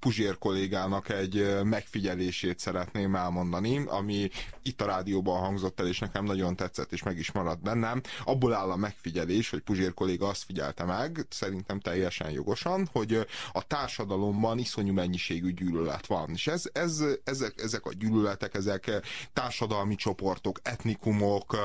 Puzsér kollégának egy megfigyelését szeretném elmondani, ami itt a rádióban hangzott el, és nekem nagyon tetszett, és meg is maradt bennem. Abból áll a megfigyelés, hogy Puzsér kolléga azt figyelte meg, szerintem teljesen jogosan, hogy a társadalomban iszonyú mennyiségű gyűlölet van. És ez, ez, ezek, ezek a gyűlöletek, ezek társadalmi csoportok, etnikumok,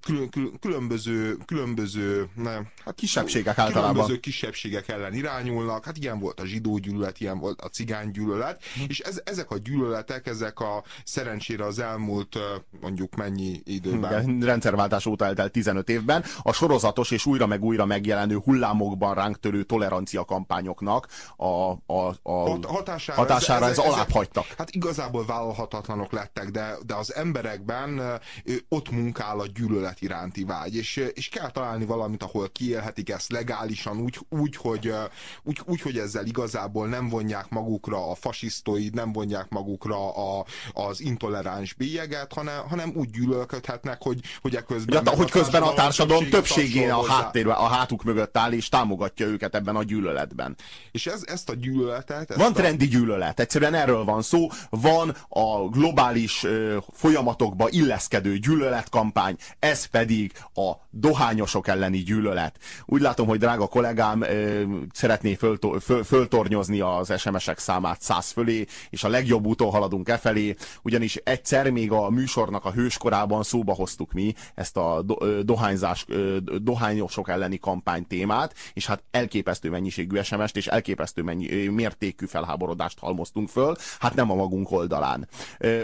külön, külön, különböző, különböző ne, hát kisebbségek általában. Különböző kisebbségek ellen irányulnak. Hát ilyen volt a zsidó gyűlölet, ilyen volt a cigány gyűlölet, hm. és ez, ezek a gyűlöletek, ezek a szerencsére az elmúlt mondjuk mennyi időben. Igen, rendszerváltás óta eltelt 15 évben a sorozatos és újra meg újra megjelenő hullámokban ránk törő tolerancia kampányoknak a, a, a Hat, hatására, hatására ez, ez, ez alább hagytak. Hát igazából vállalhatatlanok lettek, de, de az emberekben ott munkál a gyűlölet élet iránti vágy, és, és kell találni valamit, ahol kiélhetik ezt legálisan, úgy, úgy, hogy, úgy, úgy, hogy ezzel igazából nem vonják magukra a fasisztoid, nem vonják magukra a, az intoleráns bélyeget, hanem, hanem úgy gyűlölködhetnek, hogy, hogy ekközben... Ja, hogy közben a társadalom többségén a háttérben, a hátuk mögött áll, és támogatja őket ebben a gyűlöletben. És ez, ezt a gyűlöletet... Ezt van trendi gyűlölet, egyszerűen erről van szó, van a globális ö, folyamatokba illeszkedő gyűlöletkampány, ez ez pedig a dohányosok elleni gyűlölet. Úgy látom, hogy drága kollégám szeretné fölto, föl, föltornyozni az SMS-ek számát száz fölé, és a legjobb úton haladunk e felé, ugyanis egyszer még a műsornak a hőskorában szóba hoztuk mi ezt a do, dohányzás, dohányosok elleni kampány témát, és hát elképesztő mennyiségű SMS-t és elképesztő mennyi, mértékű felháborodást halmoztunk föl, hát nem a magunk oldalán.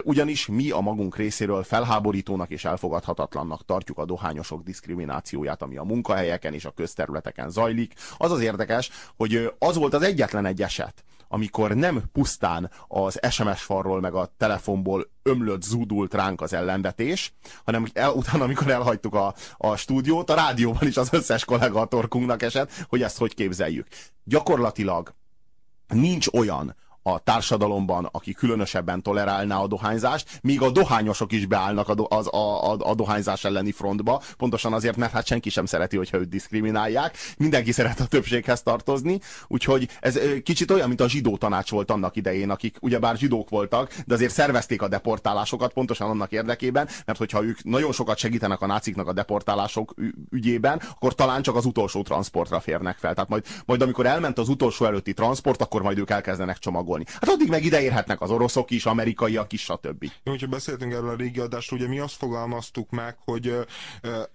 Ugyanis mi a magunk részéről felháborítónak és elfogadhatatlannak tartjuk tartjuk a dohányosok diszkriminációját, ami a munkahelyeken és a közterületeken zajlik. Az az érdekes, hogy az volt az egyetlen egy eset, amikor nem pusztán az SMS falról meg a telefonból ömlött, zúdult ránk az ellenvetés, hanem el, utána, amikor elhagytuk a, a stúdiót, a rádióban is az összes kollega a torkunknak esett, hogy ezt hogy képzeljük. Gyakorlatilag nincs olyan, a társadalomban, aki különösebben tolerálná a dohányzást, míg a dohányosok is beállnak a, do, az, a, a, a dohányzás elleni frontba, pontosan azért, mert hát senki sem szereti, hogyha őt diszkriminálják, mindenki szeret a többséghez tartozni, úgyhogy ez kicsit olyan, mint a zsidó tanács volt annak idején, akik ugyebár zsidók voltak, de azért szervezték a deportálásokat pontosan annak érdekében, mert hogyha ők nagyon sokat segítenek a náciknak a deportálások ügyében, akkor talán csak az utolsó transportra férnek fel. Tehát majd, majd amikor elment az utolsó előtti transport, akkor majd ők elkezdenek csomagolni számolni. Hát addig meg ide érhetnek az oroszok is, amerikaiak is, stb. Jó, hogyha beszéltünk erről a régi adásról, ugye mi azt fogalmaztuk meg, hogy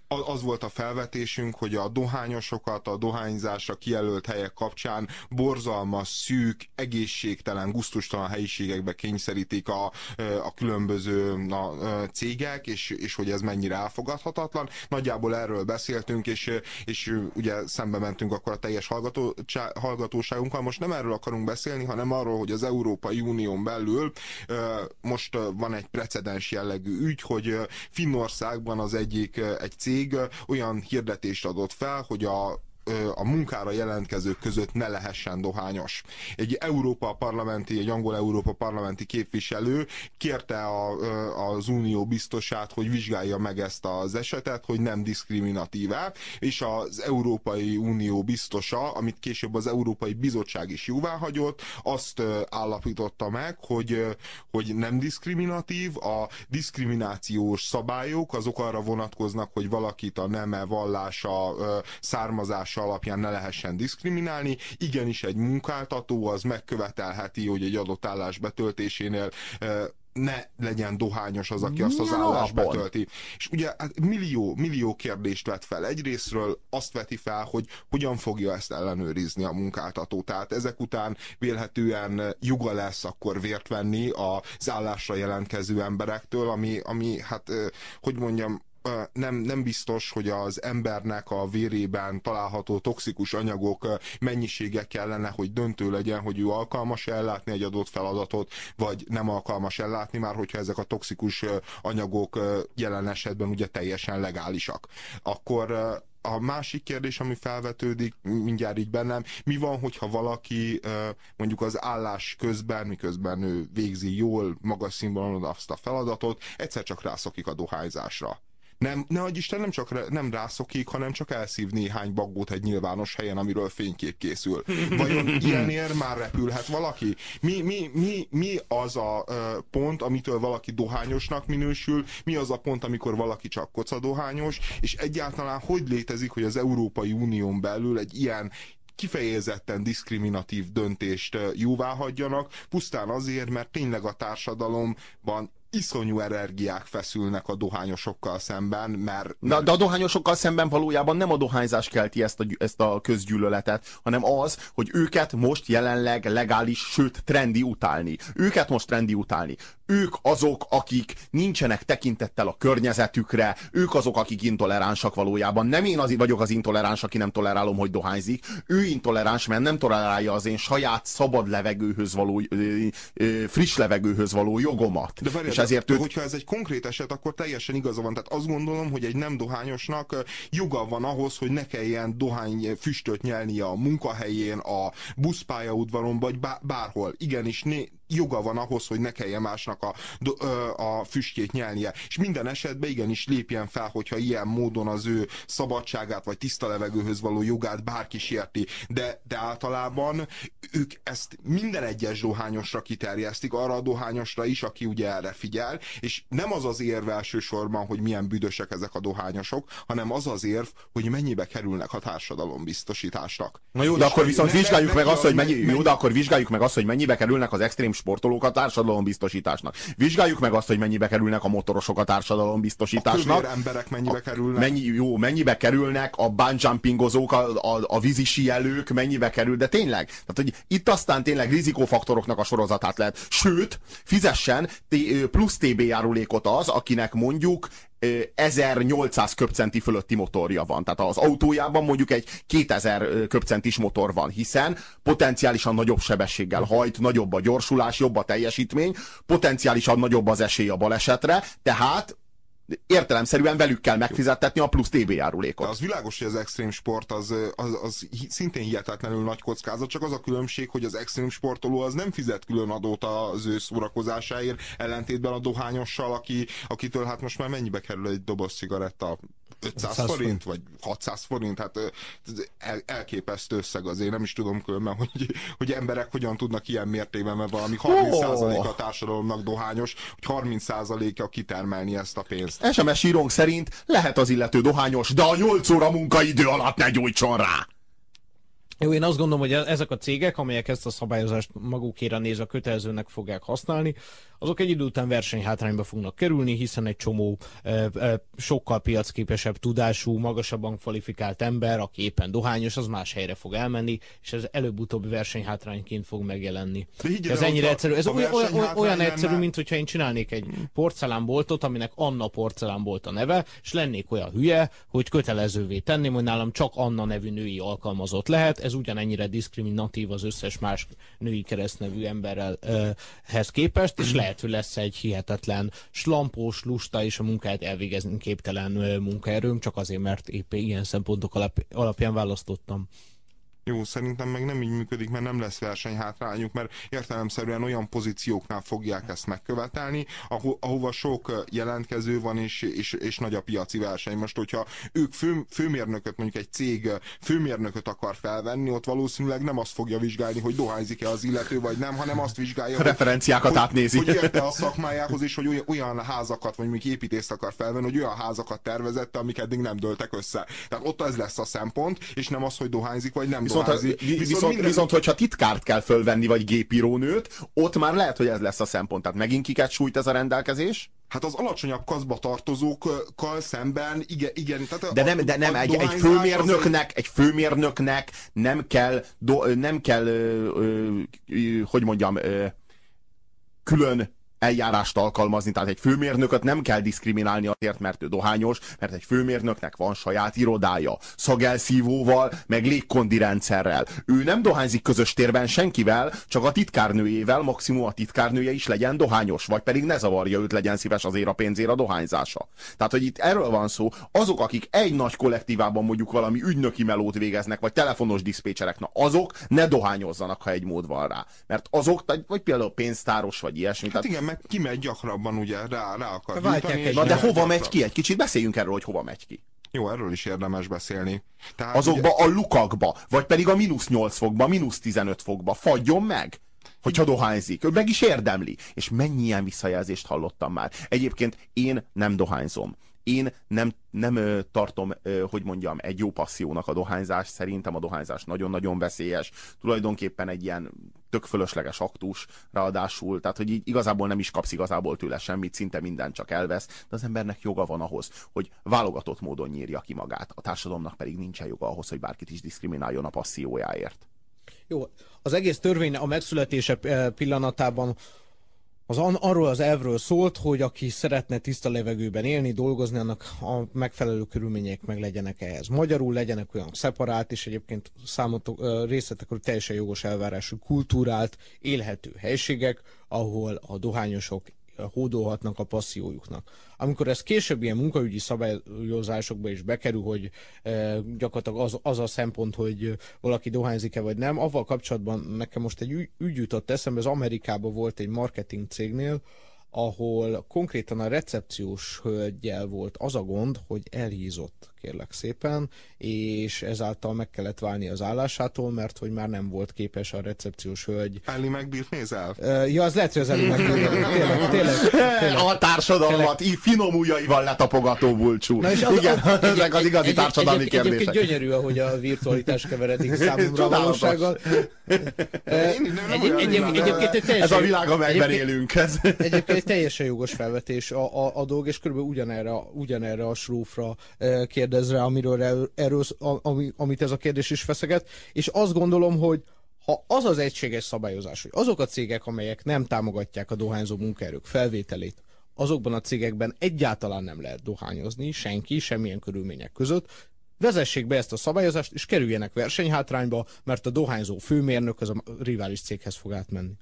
az volt a felvetésünk, hogy a dohányosokat a dohányzásra kijelölt helyek kapcsán borzalmas, szűk, egészségtelen, guztustalan helyiségekbe kényszerítik a, a különböző na, cégek, és, és hogy ez mennyire elfogadhatatlan. Nagyjából erről beszéltünk, és, és ugye szembe mentünk akkor a teljes hallgató, hallgatóságunkkal. Most nem erről akarunk beszélni, hanem arról, hogy az Európai Unión belül most van egy precedens jellegű ügy, hogy Finnországban az egyik egy cég olyan hirdetést adott fel, hogy a a munkára jelentkezők között ne lehessen dohányos. Egy Európa parlamenti, egy angol Európa parlamenti képviselő kérte a, az unió biztosát, hogy vizsgálja meg ezt az esetet, hogy nem diszkriminatíve, és az Európai Unió biztosa, amit később az Európai Bizottság is jóváhagyott, azt állapította meg, hogy, hogy nem diszkriminatív, a diszkriminációs szabályok azok arra vonatkoznak, hogy valakit a neme, vallása, származás vallása alapján ne lehessen diszkriminálni. Igenis egy munkáltató az megkövetelheti, hogy egy adott állás betöltésénél ne legyen dohányos az, aki azt az állást betölti. És ugye hát millió, millió kérdést vet fel. Egyrésztről azt veti fel, hogy hogyan fogja ezt ellenőrizni a munkáltató. Tehát ezek után vélhetően joga lesz akkor vért venni az állásra jelentkező emberektől, ami, ami hát, hogy mondjam, nem, nem biztos, hogy az embernek a vérében található toxikus anyagok mennyisége kellene, hogy döntő legyen, hogy ő alkalmas ellátni egy adott feladatot, vagy nem alkalmas ellátni, már hogyha ezek a toxikus anyagok jelen esetben ugye teljesen legálisak. Akkor a másik kérdés, ami felvetődik mindjárt így bennem, mi van, hogyha valaki mondjuk az állás közben, miközben ő végzi jól, magas színvonalon azt a feladatot, egyszer csak rászokik a dohányzásra nem, ne adj Isten, nem csak nem rászokik, hanem csak elszív néhány baggót egy nyilvános helyen, amiről fénykép készül. Vajon ilyenért már repülhet valaki? Mi, mi, mi, mi az a pont, amitől valaki dohányosnak minősül, mi az a pont, amikor valaki csak kocadohányos, és egyáltalán hogy létezik, hogy az Európai Unión belül egy ilyen kifejezetten diszkriminatív döntést jóvá hagyjanak, pusztán azért, mert tényleg a társadalomban iszonyú energiák feszülnek a dohányosokkal szemben, mert... Na, de a dohányosokkal szemben valójában nem a dohányzás kelti ezt a, ezt a közgyűlöletet, hanem az, hogy őket most jelenleg legális, sőt trendi utálni. Őket most trendi utálni. Ők azok, akik nincsenek tekintettel a környezetükre, ők azok, akik intoleránsak valójában. Nem én az vagyok az intoleráns, aki nem tolerálom, hogy dohányzik. Ő intoleráns, mert nem tolerálja az én saját szabad levegőhöz való, friss levegőhöz való jogomat. De várjál, ezért őt... hogyha ez egy konkrét eset, akkor teljesen igaza van. Tehát azt gondolom, hogy egy nem dohányosnak joga van ahhoz, hogy ne kelljen dohány füstöt nyelnie a munkahelyén, a buszpályaudvaron, vagy bárhol. Igenis, né joga van ahhoz, hogy ne kelljen másnak a, a füstjét nyelnie. És minden esetben igenis lépjen fel, hogyha ilyen módon az ő szabadságát vagy tiszta levegőhöz való jogát bárki sérti. De, de általában ők ezt minden egyes dohányosra kiterjesztik, arra a dohányosra is, aki ugye erre figyel, és nem az az érv elsősorban, hogy milyen büdösek ezek a dohányosok, hanem az az érv, hogy mennyibe kerülnek a társadalombiztosításnak. Na jó, de akkor viszont vizsgáljuk meg azt, hogy mennyi, jó, de akkor vizsgáljuk meg azt, hogy mennyibe kerülnek az extrém sportolók a társadalombiztosításnak. Vizsgáljuk meg azt, hogy mennyibe kerülnek a motorosok a társadalombiztosításnak. A emberek mennyibe kerülnek. Mennyi, jó, mennyibe kerülnek a bunjumpingozók, a, a, a vízisi jelők, mennyibe kerül, de tényleg. Tehát, hogy itt aztán tényleg rizikófaktoroknak a sorozatát lehet. Sőt, fizessen plusz TB járulékot az, akinek mondjuk 1800 köpcenti fölötti motorja van. Tehát az autójában mondjuk egy 2000 köpcentis motor van, hiszen potenciálisan nagyobb sebességgel hajt, nagyobb a gyorsulás, jobb a teljesítmény, potenciálisan nagyobb az esély a balesetre, tehát értelemszerűen velük kell megfizettetni a plusz TB járulékot. De az világos, hogy az extrém sport az, az, az szintén hihetetlenül nagy kockázat, csak az a különbség, hogy az extrém sportoló az nem fizet külön adót az ő szórakozásáért, ellentétben a dohányossal, aki, akitől hát most már mennyibe kerül egy doboz cigaretta? 500 forint, forint, vagy 600 forint, hát el, elképesztő összeg azért, nem is tudom különben, hogy, hogy emberek hogyan tudnak ilyen mértékben, mert valami 30% a társadalomnak dohányos, hogy 30%-a kitermelni ezt a pénzt. SMS írónk szerint lehet az illető dohányos, de a 8 óra munkaidő alatt ne gyújtson rá. Jó, én azt gondolom, hogy e- ezek a cégek, amelyek ezt a szabályozást magukére nézve kötelezőnek fogják használni, azok egy idő után versenyhátrányba fognak kerülni, hiszen egy csomó e, e, sokkal piacképesebb tudású, magasabban kvalifikált ember, aki éppen dohányos, az más helyre fog elmenni, és ez előbb-utóbb versenyhátrányként fog megjelenni. ez ennyire egyszerű. Ez olyan, olyan, olyan egyszerű, mint hogyha én csinálnék egy porcelánboltot, aminek Anna porcelánbolt a neve, és lennék olyan hülye, hogy kötelezővé tenném, hogy nálam csak Anna nevű női alkalmazott lehet. Ez ugyanennyire diszkriminatív az összes más női keresztnevű emberrelhez képest, és lehet hogy lesz egy hihetetlen slampós, lusta és a munkáját elvégezni képtelen munkaerőm, csak azért, mert épp ilyen szempontok alap, alapján választottam. Jó, szerintem meg nem így működik, mert nem lesz versenyhátrányuk, mert értelemszerűen olyan pozícióknál fogják ezt megkövetelni, aho ahova sok jelentkező van, és, és, és nagy a piaci verseny. Most, hogyha ők fő, főmérnököt, mondjuk egy cég főmérnököt akar felvenni, ott valószínűleg nem azt fogja vizsgálni, hogy dohányzik-e az illető, vagy nem, hanem azt vizsgálja, a referenciákat hogy, átnézi. Hogy, hogy érte a szakmájához, és hogy olyan, olyan házakat, vagy mondjuk építészt akar felvenni, hogy olyan házakat tervezette, amik eddig nem dőltek össze. Tehát ott ez lesz a szempont, és nem az, hogy dohányzik, vagy nem viszont, dohányzik. Viszont, viszont, minden... viszont, hogyha titkárt kell fölvenni, vagy gépírónőt, ott már lehet, hogy ez lesz a szempont. Tehát megint kiket sújt ez a rendelkezés? Hát az alacsonyabb kaszba tartozókkal szemben, igen, igen. Tehát de nem, de nem egy, egy főmérnöknek, egy... egy főmérnöknek nem kell, do, nem kell, ö, ö, ö, hogy mondjam, ö, külön eljárást alkalmazni, tehát egy főmérnököt nem kell diszkriminálni azért, mert ő dohányos, mert egy főmérnöknek van saját irodája, szagelszívóval, meg légkondi rendszerrel. Ő nem dohányzik közös térben senkivel, csak a titkárnőjével, maximum a titkárnője is legyen dohányos, vagy pedig ne zavarja őt, legyen szíves azért a pénzért a dohányzása. Tehát, hogy itt erről van szó, azok, akik egy nagy kollektívában mondjuk valami ügynöki melót végeznek, vagy telefonos diszpécserek, na azok ne dohányozzanak, ha egy mód van rá. Mert azok, vagy például pénztáros, vagy ilyesmi. Hát igen, meg kimegy gyakrabban, ugye, rá, rá akar és Na de hova megy ki? Egy kicsit beszéljünk erről, hogy hova megy ki. Jó, erről is érdemes beszélni. Tehát, Azokba a lukakba, vagy pedig a mínusz 8 fokba, mínusz 15 fokba. Fagyjon meg! Hogyha dohányzik. Ő meg is érdemli. És mennyi ilyen visszajelzést hallottam már. Egyébként én nem dohányzom. Én nem, nem tartom, hogy mondjam, egy jó passziónak a dohányzás. Szerintem a dohányzás nagyon-nagyon veszélyes. Tulajdonképpen egy ilyen tök fölösleges aktus, ráadásul, tehát hogy így igazából nem is kapsz igazából tőle semmit, szinte mindent csak elvesz, de az embernek joga van ahhoz, hogy válogatott módon nyírja ki magát. A társadalomnak pedig nincsen joga ahhoz, hogy bárkit is diszkrimináljon a passziójáért. Jó, az egész törvény a megszületése eh, pillanatában az arról az elvről szólt, hogy aki szeretne tiszta levegőben élni, dolgozni, annak a megfelelő körülmények meg legyenek ehhez. Magyarul legyenek olyan szeparált, és egyébként számotok, részletekről teljesen jogos elvárású kultúrált, élhető helységek, ahol a dohányosok hódolhatnak a passziójuknak. Amikor ez később ilyen munkaügyi szabályozásokba is bekerül, hogy e, gyakorlatilag az, az a szempont, hogy valaki dohányzik-e vagy nem, avval kapcsolatban nekem most egy ügy, ügy jutott eszembe, az Amerikában volt egy marketing cégnél, ahol konkrétan a recepciós hölgyel volt az a gond, hogy elhízott, kérlek szépen, és ezáltal meg kellett válni az állásától, mert hogy már nem volt képes a recepciós hölgy. Ellie McBeal nézel? Ja, az lehet, hogy az elég megtudja. Tényleg, tényleg, tényleg. A társadalmat így finom ujjaival letapogató bulcsú. Na és az, Igen, az, ezek az igazi egy- társadalmi egy- kérdések. Egyébként gyönyörű, ahogy a virtualitás keveredik számomra a valósággal. Ez a világ, amelyben élünk. Egyébként egy teljesen jogos felvetés a, a, a dolog, és körülbelül ugyanerre, ugyanerre a srófra eh, kérdez rá, amiről erről, ami, amit ez a kérdés is feszeget, és azt gondolom, hogy ha az az egységes szabályozás, hogy azok a cégek, amelyek nem támogatják a dohányzó munkaerők felvételét, azokban a cégekben egyáltalán nem lehet dohányozni, senki, semmilyen körülmények között, vezessék be ezt a szabályozást, és kerüljenek versenyhátrányba, mert a dohányzó főmérnök az a rivális céghez fog átmenni.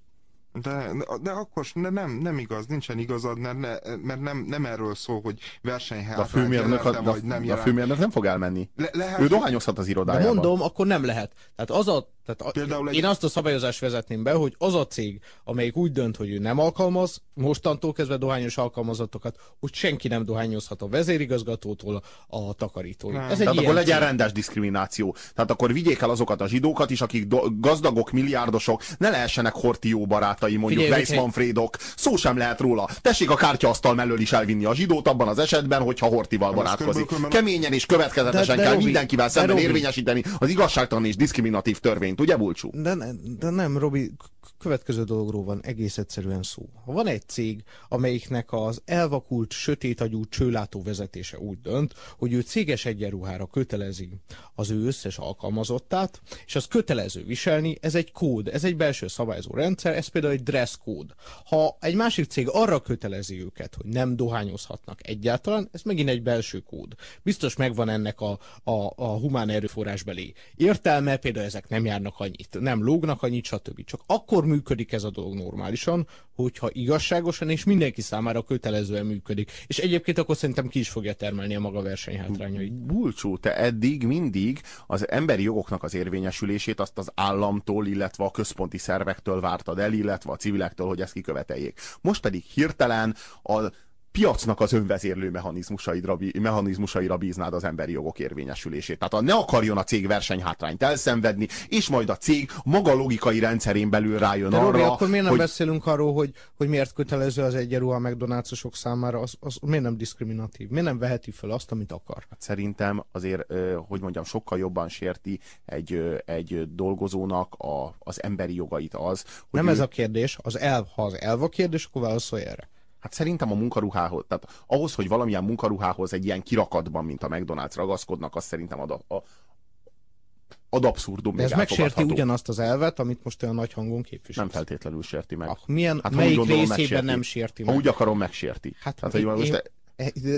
De, de akkor de nem, nem igaz, nincsen igazad, mert, ne, mert nem, nem erről szól, hogy De a főmérnök, jelente, a, vagy nem a főmérnök nem fog elmenni. Le, lehet, Ő dohányozhat az De irodájában. mondom, akkor nem lehet. Tehát az a, tehát a, Például egy- Én azt a szabályozást vezetném be, hogy az a cég, amelyik úgy dönt, hogy ő nem alkalmaz, mostantól kezdve dohányos alkalmazatokat, hogy senki nem dohányozhat a vezérigazgatótól a takarítóig. Nem. Ez egy Tehát akkor legyen cég. rendes diszkrimináció. Tehát akkor vigyék el azokat a zsidókat is, akik do- gazdagok, milliárdosok, ne lehessenek Hortió barátai, mondjuk Figyelj, Weiss Manfredok. Szó sem lehet róla. Tessék a kártyaasztal mellől is elvinni a zsidót abban az esetben, hogyha Hortival barátkozik. körülbelül- Keményen és következetesen De- de kell Robi, mindenkivel de szemben Robi. érvényesíteni az igazságtalan és diszkriminatív törvényt, ugye Bulcsú? De, de nem, Robi, következő dologról van egész egyszerűen szó. Ha van egy cég, amelyiknek az elvakult, sötétagyú csőlátó vezetése úgy dönt, hogy ő céges egyenruhára kötelezi az ő összes alkalmazottát, és az kötelező viselni, ez egy kód, ez egy belső szabályzó rendszer, ez például egy dress kód. Ha egy másik cég arra kötelezi őket, hogy nem dohányozhatnak egyáltalán, ez megint egy belső kód. Biztos megvan ennek a, a, a humán erőforrásbeli értelme, például ezek nem járnak annyit, nem lógnak annyit, stb. Csak akkor működik ez a dolog normálisan, hogyha igazságosan és mindenki számára kötelezően működik. És egyébként akkor szerintem ki is fogja termelni a maga versenyhátrányait. Bulcsú, te eddig mindig az emberi jogoknak az érvényesülését azt az államtól, illetve a központi szervektől vártad el, illetve a civilektől, hogy ezt kiköveteljék. Most pedig hirtelen a piacnak az önvezérlő mechanizmusaidra, mechanizmusaira bíznád az emberi jogok érvényesülését. Tehát a, ne akarjon a cég versenyhátrányt elszenvedni, és majd a cég maga logikai rendszerén belül rájön De Robi, arra, akkor miért nem hogy beszélünk arról, hogy, hogy miért kötelező az egyenruha a McDonald'sok számára, az, az miért nem diszkriminatív? Miért nem veheti fel azt, amit akar? Hát szerintem azért, hogy mondjam, sokkal jobban sérti egy, egy dolgozónak a, az emberi jogait az, hogy nem ő, ez a kérdés, az elv, ha az elv a kérdés, akkor válaszolj erre. Hát szerintem a munkaruhához, tehát ahhoz, hogy valamilyen munkaruhához egy ilyen kirakatban, mint a McDonald's ragaszkodnak, az szerintem ad, a, ad abszurdum De ez megsérti ugyanazt az elvet, amit most olyan nagy hangon képvisel. Nem feltétlenül sérti meg. Ah, milyen, Hát, ha melyik gondolom, részében megsérti. nem sérti Ha meg? úgy akarom, megsérti. Hát Tehát, hogy én- most én-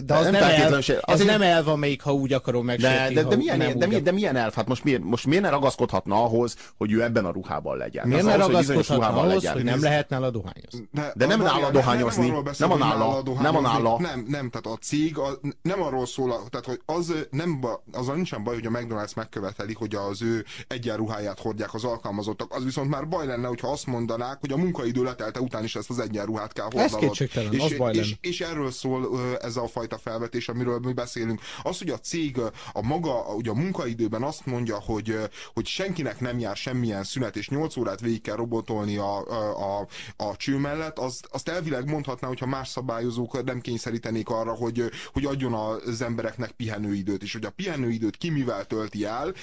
De az nem, nem, elv, az azért... nem elv, amelyik, ha úgy akarom megsérti, de, de, de, milyen, de, milyen, de milyen elv? Hát most miért, most miért ne ragaszkodhatna ahhoz, hogy ő ebben a ruhában legyen? Miért ne ragaszkodhatna ahhoz, legyen? hogy nem lehet nála dohányozni? De, de nem nála dohányozni. Nem, a nála. Nem a nála. Nem, nem, tehát a cég a, nem arról szól, tehát hogy az nem, azzal nincsen baj, hogy a McDonald's megköveteli, hogy az ő egyenruháját hordják az alkalmazottak. Az viszont már baj lenne, hogyha azt mondanák, hogy a munkaidő letelte után is ezt az egyenruhát kell hordanod. Ez kétségtelen, és, az baj és, és, erről szól ez a fajta felvetés, amiről mi beszélünk. Az, hogy a cég a maga, ugye a munkaidőben azt mondja, hogy, hogy senkinek nem jár semmilyen szünet, és 8 órát végig kell robotolni a, a, a, a cső mellett, az, azt elvileg mondhatná, hogyha más szabályozók nem kényszerítenék arra, hogy, hogy adjon az embereknek pihenőidőt, és hogy a pihenőidőt ki mivel tölti el,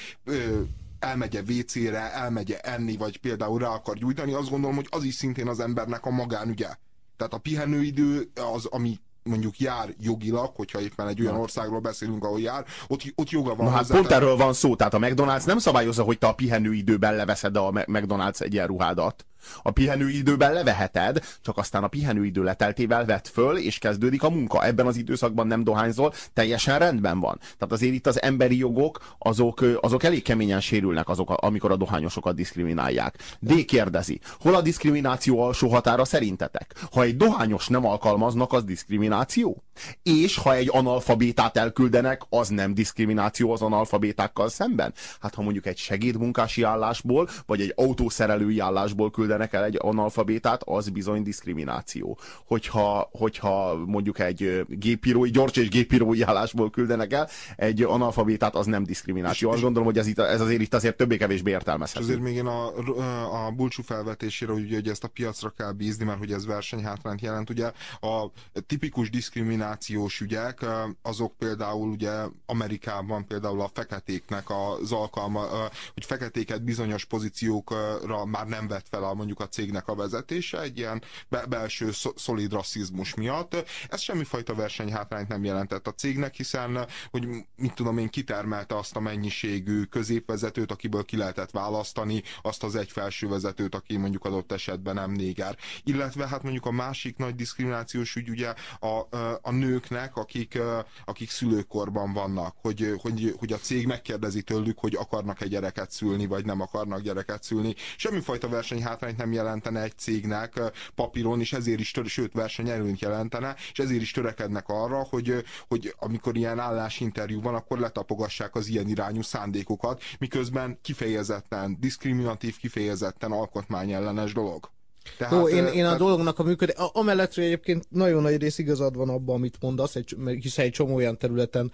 elmegye WC-re, elmegye enni, vagy például rá akar gyújtani, azt gondolom, hogy az is szintén az embernek a magánügye. Tehát a pihenőidő az, ami mondjuk jár jogilag, hogyha éppen egy olyan országról beszélünk, ahol jár, ott, ott joga van. Na hát pont erről van szó, tehát a McDonald's nem szabályozza, hogy te a pihenőidőben leveszed a McDonald's egyenruhádat. A pihenőidőben leveheted, csak aztán a pihenőidő leteltével vett föl, és kezdődik a munka. Ebben az időszakban nem dohányzol, teljesen rendben van. Tehát azért itt az emberi jogok, azok, azok elég keményen sérülnek, azok, amikor a dohányosokat diszkriminálják. D kérdezi, hol a diszkrimináció alsó határa szerintetek? Ha egy dohányos nem alkalmaznak, az diszkrimináció? És ha egy analfabétát elküldenek, az nem diszkrimináció az analfabétákkal szemben? Hát ha mondjuk egy segédmunkási állásból, vagy egy autószerelői állásból küld küldenek el egy analfabétát, az bizony diszkrimináció. Hogyha, hogyha mondjuk egy gépírói, gyors és gépírói állásból küldenek el egy analfabétát, az nem diszkrimináció. Azt gondolom, hogy ez, itt, ez azért itt azért többé-kevésbé értelmezhető. azért még én a, a bulcsú felvetésére, hogy, hogy ezt a piacra kell bízni, mert hogy ez versenyhátrányt jelent. Ugye a tipikus diszkriminációs ügyek, azok például ugye Amerikában például a feketéknek az alkalma, hogy feketéket bizonyos pozíciókra már nem vett fel a mondjuk a cégnek a vezetése egy ilyen be belső szolid rasszizmus miatt. Ez semmifajta versenyhátrányt nem jelentett a cégnek, hiszen, hogy mit tudom én, kitermelte azt a mennyiségű középvezetőt, akiből ki lehetett választani, azt az egy felső vezetőt, aki mondjuk adott esetben nem néger. Illetve hát mondjuk a másik nagy diszkriminációs ügy ugye a, a nőknek, akik, akik szülőkorban vannak, hogy, hogy, hogy a cég megkérdezi tőlük, hogy akarnak egy gyereket szülni, vagy nem akarnak gyereket szülni. Semmifajta versenyhátrány versenyt nem jelentene egy cégnek papíron, és ezért is, sőt versenyelőnyt jelentene, és ezért is törekednek arra, hogy, hogy amikor ilyen állásinterjú van, akkor letapogassák az ilyen irányú szándékokat, miközben kifejezetten diszkriminatív, kifejezetten alkotmányellenes dolog. Tehát, Jó, én, én a dolognak a működés, amellett, hogy egyébként nagyon nagy rész igazad van abban, amit mondasz, egy, hiszen egy csomó olyan területen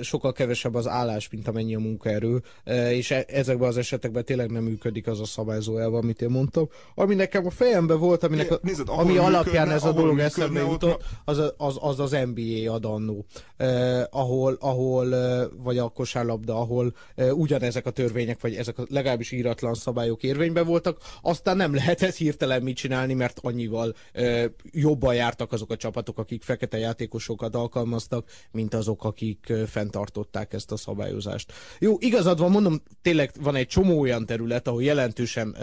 sokkal kevesebb az állás, mint amennyi a munkaerő, és e, ezekben az esetekben tényleg nem működik az a szabályzó elve, amit én mondtam. Ami nekem a fejemben volt, aminek a, Nézd, ami működne, alapján ez a dolog eszembe jutott, az, az, az az NBA adannó, eh, ahol, ahol vagy a kosárlabda, ahol eh, ugyanezek a törvények, vagy ezek a legalábbis íratlan szabályok érvényben voltak, aztán nem lehetett hirtelen mit csinálni, mert annyival eh, jobban jártak azok a csapatok, akik fekete játékosokat alkalmaztak, mint azok, akik akik fenntartották ezt a szabályozást. Jó, igazad van, mondom, tényleg van egy csomó olyan terület, ahol jelentősen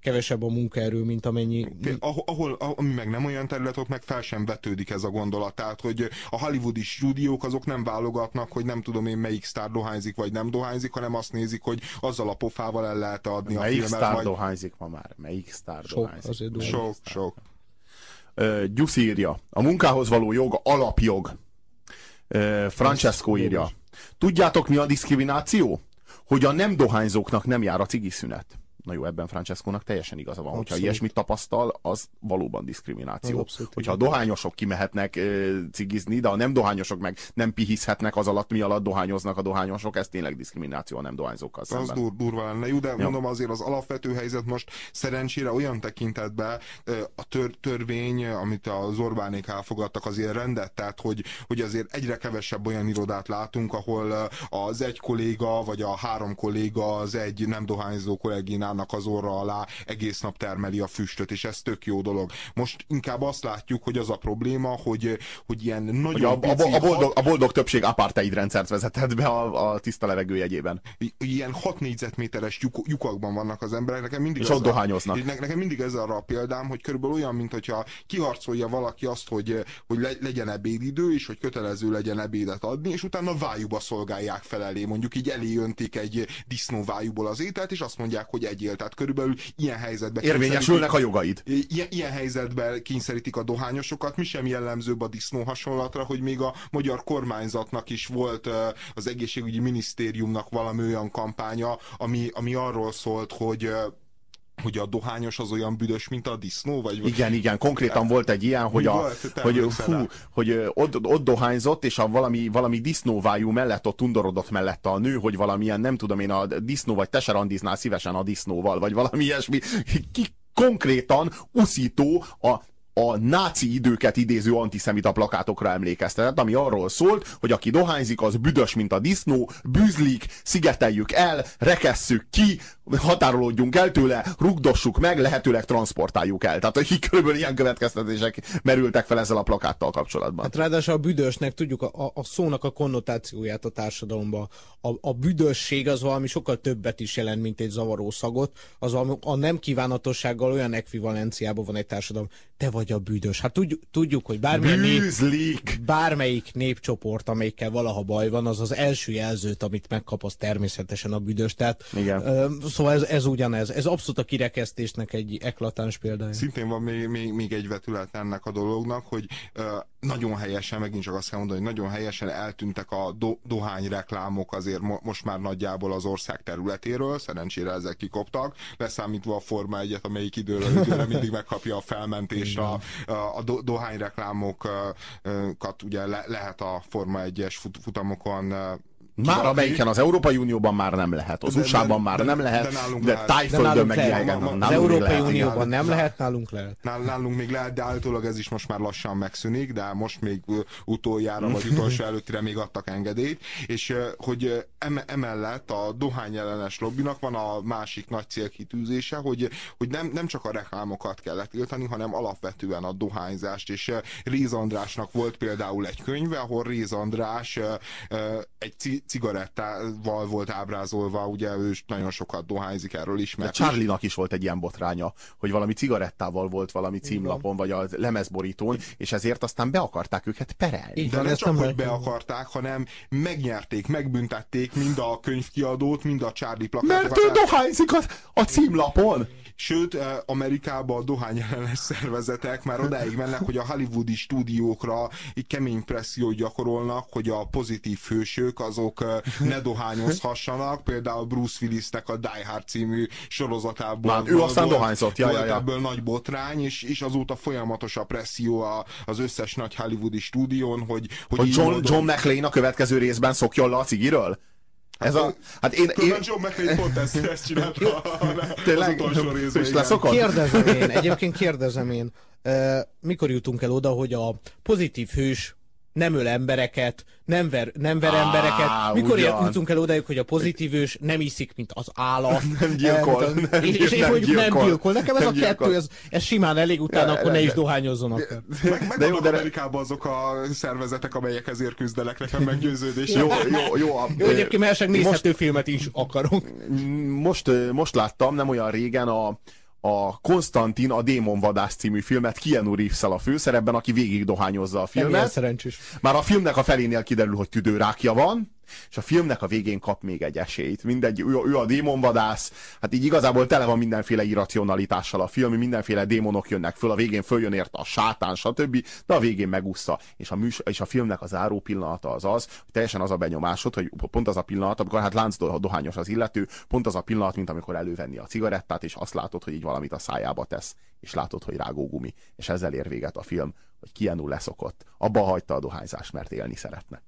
kevesebb a munkaerő, mint amennyi... Ahol, ahol, ami meg nem olyan terület, ott meg fel sem vetődik ez a gondolat. Tehát, hogy a hollywoodi stúdiók azok nem válogatnak, hogy nem tudom én melyik sztár dohányzik, vagy nem dohányzik, hanem azt nézik, hogy azzal a pofával el lehet adni melyik a filmet. Melyik sztár majd... dohányzik ma már? Melyik sztár sok, dohányzik? Azért sok, sok. Gyusz írja. A munkához való jog alapjog. Francesco írja. Tudjátok mi a diszkrimináció? Hogy a nem dohányzóknak nem jár a cigiszünet. Na jó, ebben Francesco-nak teljesen igaza van. Abszolút. Hogyha ilyesmit tapasztal, az valóban diszkrimináció. Abszolút, Hogyha a dohányosok kimehetnek e, cigizni, de a nem dohányosok meg nem pihizhetnek az alatt, mi alatt dohányoznak a dohányosok, ez tényleg diszkrimináció a nem dohányzókkal szemben. Az dur, durva lenne. Jó, de ja. mondom azért az alapvető helyzet most szerencsére olyan tekintetben a tör, törvény, amit az Orbánék elfogadtak, azért rendet, tehát hogy, hogy azért egyre kevesebb olyan irodát látunk, ahol az egy kolléga, vagy a három kolléga az egy nem dohányzó kollégínál magának az orra alá, egész nap termeli a füstöt, és ez tök jó dolog. Most inkább azt látjuk, hogy az a probléma, hogy, hogy ilyen nagyon hogy a, a, a, boldog, a boldog többség apartheid rendszert vezetett be a, a tiszta levegő jegyében. Ilyen 6 négyzetméteres lyuk, lyukakban vannak az emberek, nekem mindig és ott dohányoznak. Ne, nekem mindig ez arra a példám, hogy körülbelül olyan, mint hogyha kiharcolja valaki azt, hogy, hogy le, legyen ebédidő, és hogy kötelező legyen ebédet adni, és utána vájuba szolgálják fel elé. Mondjuk így elé öntik egy disznóvájúból az ételt, és azt mondják, hogy egyél. Tehát körülbelül ilyen helyzetben érvényesülnek a jogaid. Ilyen, ilyen helyzetben kényszerítik a dohányosokat. Mi sem jellemzőbb a disznó hasonlatra, hogy még a magyar kormányzatnak is volt az egészségügyi minisztériumnak valami olyan kampánya, ami, ami arról szólt, hogy hogy a dohányos az olyan büdös, mint a disznó? Vagy... Igen, igen, konkrétan volt egy ilyen, hogy, a, hogy, fú, hogy ott, ott dohányzott, és a valami, valami disznóvájú mellett ott undorodott mellette a nő, hogy valamilyen, nem tudom én, a disznó vagy teserandiznál szívesen a disznóval, vagy valami ilyesmi. Ki, konkrétan uszító a a náci időket idéző antiszemita plakátokra emlékeztetett, ami arról szólt, hogy aki dohányzik, az büdös, mint a disznó, bűzlik, szigeteljük el, rekesszük ki, határolódjunk el tőle, rugdossuk meg, lehetőleg transportáljuk el. Tehát, hogy körülbelül ilyen következtetések merültek fel ezzel a plakáttal kapcsolatban. Hát ráadásul a büdösnek tudjuk a, a szónak a konnotációját a társadalomban. A, a büdösség az valami sokkal többet is jelent, mint egy zavaró szagot. Az valami, a nem kívánatossággal olyan ekvivalenciában van egy társadalom. Te vagy a büdös. Hát tudjuk, tudjuk hogy bármilyen nép, bármelyik népcsoport, amelyikkel valaha baj van, az az első jelzőt, amit megkap, az természetesen a büdös. Tehát, Igen. Szóval ez, ez ugyanez. Ez abszolút a kirekesztésnek egy eklatáns példája. Szintén van még, még, még egy vetület ennek a dolognak, hogy uh, nagyon helyesen, megint csak azt kell mondani, hogy nagyon helyesen eltűntek a do, dohány reklámok azért mo most már nagyjából az ország területéről, szerencsére ezek kikoptak, leszámítva a Forma egyet, amelyik időről időre mindig megkapja a felmentést a, a, a do, dohány reklámokat ugye le, lehet a Forma 1-es fut, futamokon már amelyiken az Európai Unióban már nem lehet, az USA-ban már de, nem lehet, de, de Tájföldön meg ilyengen. Az Európai lehet, Unióban nem lehet, nálunk lehet. Nálunk még lehet, de állítólag ez is most már lassan megszűnik, de most még utoljára vagy utolsó előttire még adtak engedélyt, és hogy emellett a dohány ellenes lobbinak van a másik nagy célkitűzése, hogy, hogy nem, nem csak a reklámokat kellett tiltani, hanem alapvetően a dohányzást, és Réz Andrásnak volt például egy könyve, ahol Réz András egy cigarettával volt ábrázolva, ugye ő nagyon sokat dohányzik, erről ismert. Charlie-nak is volt egy ilyen botránya, hogy valami cigarettával volt valami címlapon, vagy a lemezborítón, és ezért aztán be akarták őket perelni. De nem csak, hogy be akarták, hanem megnyerték, megbüntették mind a könyvkiadót, mind a Charlie plakátokat. Mert ő dohányzik a, a címlapon! Sőt, eh, Amerikában a dohány ellenes szervezetek már odáig mennek, hogy a hollywoodi stúdiókra egy kemény pressziót gyakorolnak, hogy a pozitív hősök azok eh, ne dohányozhassanak. Például Bruce Willisnek a Die Hard című sorozatában. Már ő aztán dohányzott, ja, ja, ja. ebből nagy botrány, és, és azóta folyamatos a presszió az összes nagy hollywoodi stúdión, hogy... Hogy, hogy John, John McLean a következő részben szokjon le a cigiről? Ez a, hát én, én... John McClane pont ezt, ezt csinálta Tényleg, az utolsó részben. És? Kérdezem én, egyébként kérdezem én, mikor jutunk el oda, hogy a pozitív hős nem öl embereket, nem ver, nem ver ah, embereket. Mikor ugyan. jutunk el odáig, hogy a pozitív ős nem iszik, mint az állat. nem gyilkol. Nem, nem, és, és nem, hogy gyilkol. nem gyilkol. Nekem ez nem a kettő, ez, ez simán elég, utána ja, akkor ne is dohányozzon akár. Meg, meg de jó, de Amerikában azok a szervezetek, amelyek ezért küzdenek, nekem meggyőződés. jó, jó, jó. A, jó egyébként mert nézhető most, filmet is akarok. Most, most láttam, nem olyan régen a a Konstantin a Démonvadász című filmet Keanu reeves a főszerepben, aki végig dohányozza a filmet. Már a filmnek a felénél kiderül, hogy tüdőrákja van, és a filmnek a végén kap még egy esélyt. Mindegy, ő, ő a démonvadász, hát így igazából tele van mindenféle irracionalitással a film, mindenféle démonok jönnek föl, a végén följön érte a sátán, stb., de a végén megúszza. És a, műs, és a filmnek a záró pillanata az az, hogy teljesen az a benyomásod, hogy pont az a pillanat, amikor hát lánc dohányos az illető, pont az a pillanat, mint amikor elővenni a cigarettát, és azt látod, hogy így valamit a szájába tesz, és látod, hogy rágógumi. És ezzel ér véget a film, hogy Keanu leszokott. Abba hagyta a dohányzást, mert élni szeretne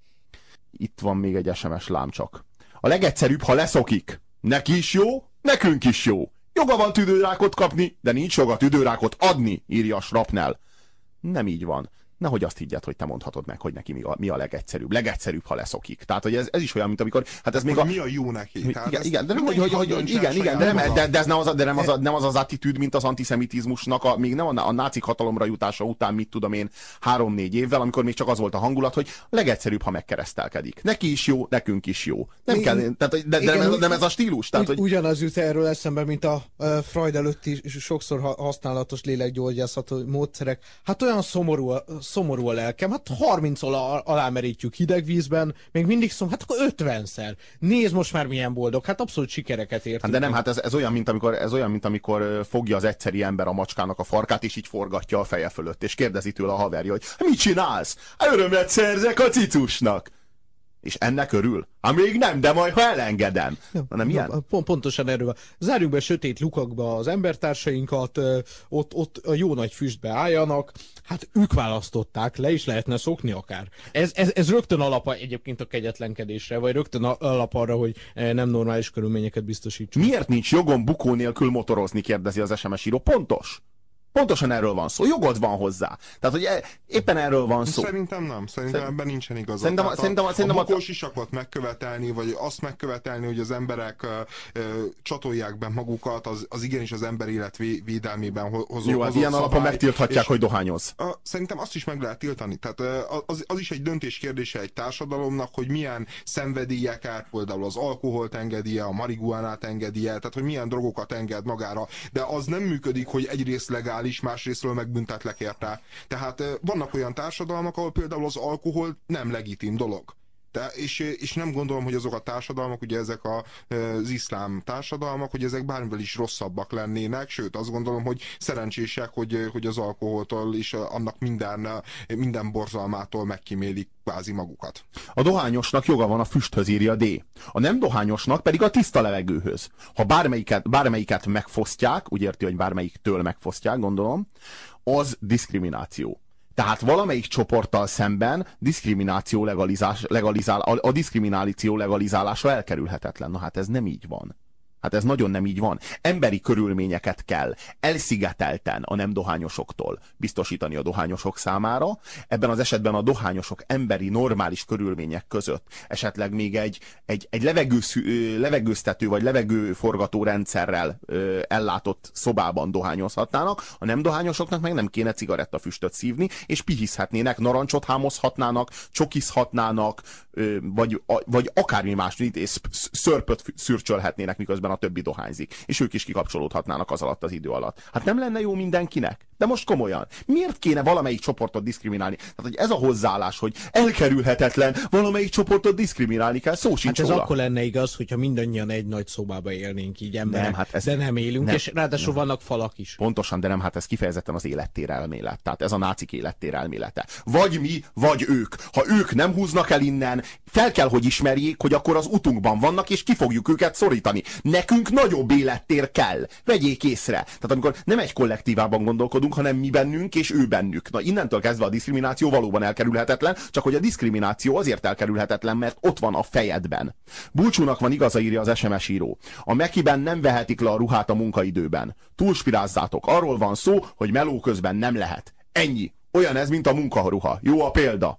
itt van még egy SMS lámcsak. A legegyszerűbb, ha leszokik. Neki is jó, nekünk is jó. Joga van tüdőrákot kapni, de nincs joga tüdőrákot adni, írja Srapnel. Nem így van. Nehogy azt higgyed, hogy te mondhatod meg, hogy neki mi a, mi a legegyszerűbb. Legegyszerűbb, ha leszokik. Tehát, hogy ez, ez is olyan, mint amikor, hát ez még a... Mi a jó neki? Tehát igen, igen, de nem, hogy, hogy, hogy, igen, igen, de, nem, de, de, ez nem az, de nem az, nem az az attitűd, mint az antiszemitizmusnak, a, még nem a, a nácik hatalomra jutása után, mit tudom én, három-négy évvel, amikor még csak az volt a hangulat, hogy legegyszerűbb, ha megkeresztelkedik. Neki is jó, nekünk is jó. Nem igen, kell, tehát, de, de igen, nem, nem, ez a stílus. Tehát, hogy... Ugyanaz jut erről eszembe, mint a uh, Freud előtti sokszor használatos lélekgyógyászató módszerek. Hát olyan szomorú, szomorú a lelkem, hát 30 alá merítjük hideg vízben, még mindig szom, hát akkor 50-szer. Nézd most már milyen boldog, hát abszolút sikereket ért. Hát de nem, hát ez, ez, olyan, mint amikor, ez olyan, mint amikor fogja az egyszeri ember a macskának a farkát, és így forgatja a feje fölött, és kérdezi tőle a haverja, hogy mit csinálsz? Örömet szerzek a cicusnak. És ennek örül? Hát még nem, de majd ha elengedem. Ja, nem ilyen? Pont, pontosan erről. Zárjuk be sötét lukakba az embertársainkat, ott, ott a jó nagy füstbe álljanak, hát ők választották, le is lehetne szokni akár. Ez, ez, ez rögtön alapa egyébként a kegyetlenkedésre, vagy rögtön alap arra, hogy nem normális körülményeket biztosítsunk. Miért nincs jogom bukó nélkül motorozni, kérdezi az SMS író. Pontos. Pontosan erről van szó. Jogod van hozzá. Tehát, hogy e, éppen erről van szó. Szerintem nem. Szerintem Szerint... ebben nincsen igazad. Szerintem, Tehát szerintem, a, szerintem a bukós isakot megkövetelni, vagy azt megkövetelni, hogy az emberek uh, uh, csatolják be magukat, az, az igenis az ember élet védelmében hozó Jó, hát ilyen szabály, alapon megtilthatják, hogy dohányoz. Uh, szerintem azt is meg lehet tiltani. Tehát az, az is egy döntés kérdése egy társadalomnak, hogy milyen szenvedélyeket, például az alkoholt engedje, a marihuánát engedje, tehát hogy milyen drogokat enged magára. De az nem működik, hogy egyrészt legális, illegális, másrésztről meg büntetlek érte. Tehát vannak olyan társadalmak, ahol például az alkohol nem legitim dolog. De, és, és nem gondolom, hogy azok a társadalmak, ugye ezek a, az iszlám társadalmak, hogy ezek bármivel is rosszabbak lennének, sőt azt gondolom, hogy szerencsések, hogy, hogy az alkoholtól és annak minden, minden borzalmától megkímélik kvázi magukat. A dohányosnak joga van a füsthöz, írja D. A nem dohányosnak pedig a tiszta levegőhöz. Ha bármelyiket, bármelyiket megfosztják, úgy érti, hogy bármelyiktől megfosztják, gondolom, az diszkrimináció. Tehát valamelyik csoporttal szemben diszkrimináció legalizás, legalizál, a, a diszkrimináció legalizálása elkerülhetetlen. Na hát ez nem így van. Hát ez nagyon nem így van. Emberi körülményeket kell elszigetelten a nem dohányosoktól biztosítani a dohányosok számára. Ebben az esetben a dohányosok emberi, normális körülmények között esetleg még egy, egy, egy levegősz, levegőztető vagy levegőforgató rendszerrel ö, ellátott szobában dohányozhatnának, a nem dohányosoknak meg nem kéne cigarettafüstöt szívni, és pihizhetnének, narancsot hámozhatnának, csokizhatnának, ö, vagy, a, vagy akármi más, és szörpöt szürcsölhetnének, miközben a többi dohányzik. És ők is kikapcsolódhatnának az alatt az idő alatt. Hát nem lenne jó mindenkinek? De most komolyan. Miért kéne valamelyik csoportot diszkriminálni? Tehát, hogy ez a hozzáállás, hogy elkerülhetetlen, valamelyik csoportot diszkriminálni kell, szó sincs Hát ez róla. akkor lenne igaz, hogyha mindannyian egy nagy szobába élnénk így emberek, nem, hát ez, de nem élünk, nem, és ráadásul nem. vannak falak is. Pontosan, de nem, hát ez kifejezetten az élettér elmélet. Tehát ez a nácik élettér elmélete. Vagy mi, vagy ők. Ha ők nem húznak el innen, fel kell, hogy ismerjék, hogy akkor az utunkban vannak, és ki fogjuk őket szorítani. Nekünk nagyobb élettér kell. Vegyék észre. Tehát amikor nem egy kollektívában gondolkodunk, hanem mi bennünk és ő bennük. Na innentől kezdve a diszkrimináció valóban elkerülhetetlen, csak hogy a diszkrimináció azért elkerülhetetlen, mert ott van a fejedben. Bulcsúnak van igaza, írja az SMS író. A Mekiben nem vehetik le a ruhát a munkaidőben. Túlspirázzátok. Arról van szó, hogy meló közben nem lehet. Ennyi. Olyan ez, mint a munkaruha. Jó a példa.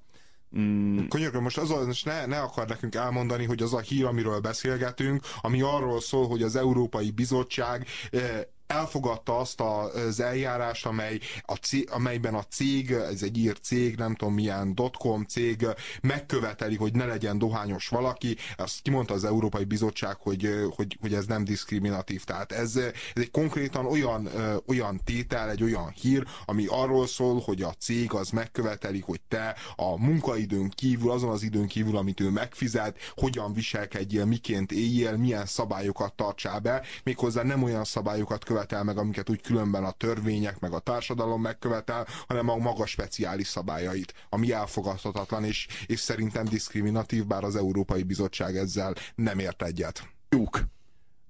Mm. Könyörgöm, most az, most ne, ne akar nekünk elmondani, hogy az a hír, amiről beszélgetünk, ami arról szól, hogy az Európai Bizottság eh, elfogadta azt az eljárás, amely a cég, amelyben a cég, ez egy ír cég, nem tudom milyen dotcom cég, megköveteli, hogy ne legyen dohányos valaki. Azt kimondta az Európai Bizottság, hogy, hogy, hogy ez nem diszkriminatív. Tehát ez, ez egy konkrétan olyan, olyan tétel, egy olyan hír, ami arról szól, hogy a cég az megköveteli, hogy te a munkaidőn kívül, azon az időn kívül, amit ő megfizet, hogyan viselkedjél, miként éljél, milyen szabályokat tartsál be, méghozzá nem olyan szabályokat követel meg, amiket úgy különben a törvények, meg a társadalom megkövetel, hanem a maga speciális szabályait, ami elfogadhatatlan, és, és szerintem diszkriminatív, bár az Európai Bizottság ezzel nem ért egyet. Jók.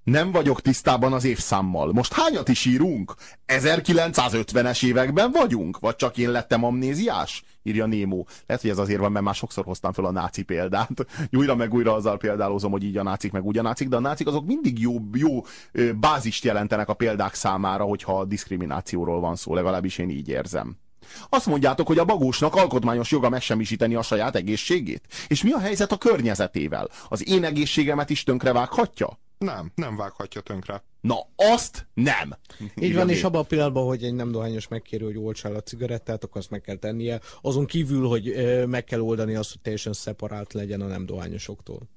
Nem vagyok tisztában az évszámmal. Most hányat is írunk? 1950-es években vagyunk? Vagy csak én lettem amnéziás? Írja Némó. Lehet, hogy ez azért van, mert már sokszor hoztam fel a náci példát. Újra meg újra azzal példálozom, hogy így a nácik meg úgy a nácik, de a nácik azok mindig jó, jó bázist jelentenek a példák számára, hogyha a diszkriminációról van szó, legalábbis én így érzem. Azt mondjátok, hogy a bagósnak alkotmányos joga megsemmisíteni a saját egészségét? És mi a helyzet a környezetével? Az én egészségemet is tönkrevághatja? Nem, nem vághatja tönkre. Na, azt nem. Így van, és abban a pillanatban, hogy egy nem dohányos megkéri, hogy oltsa el a cigarettát, akkor azt meg kell tennie. Azon kívül, hogy meg kell oldani azt, hogy teljesen szeparált legyen a nem dohányosoktól.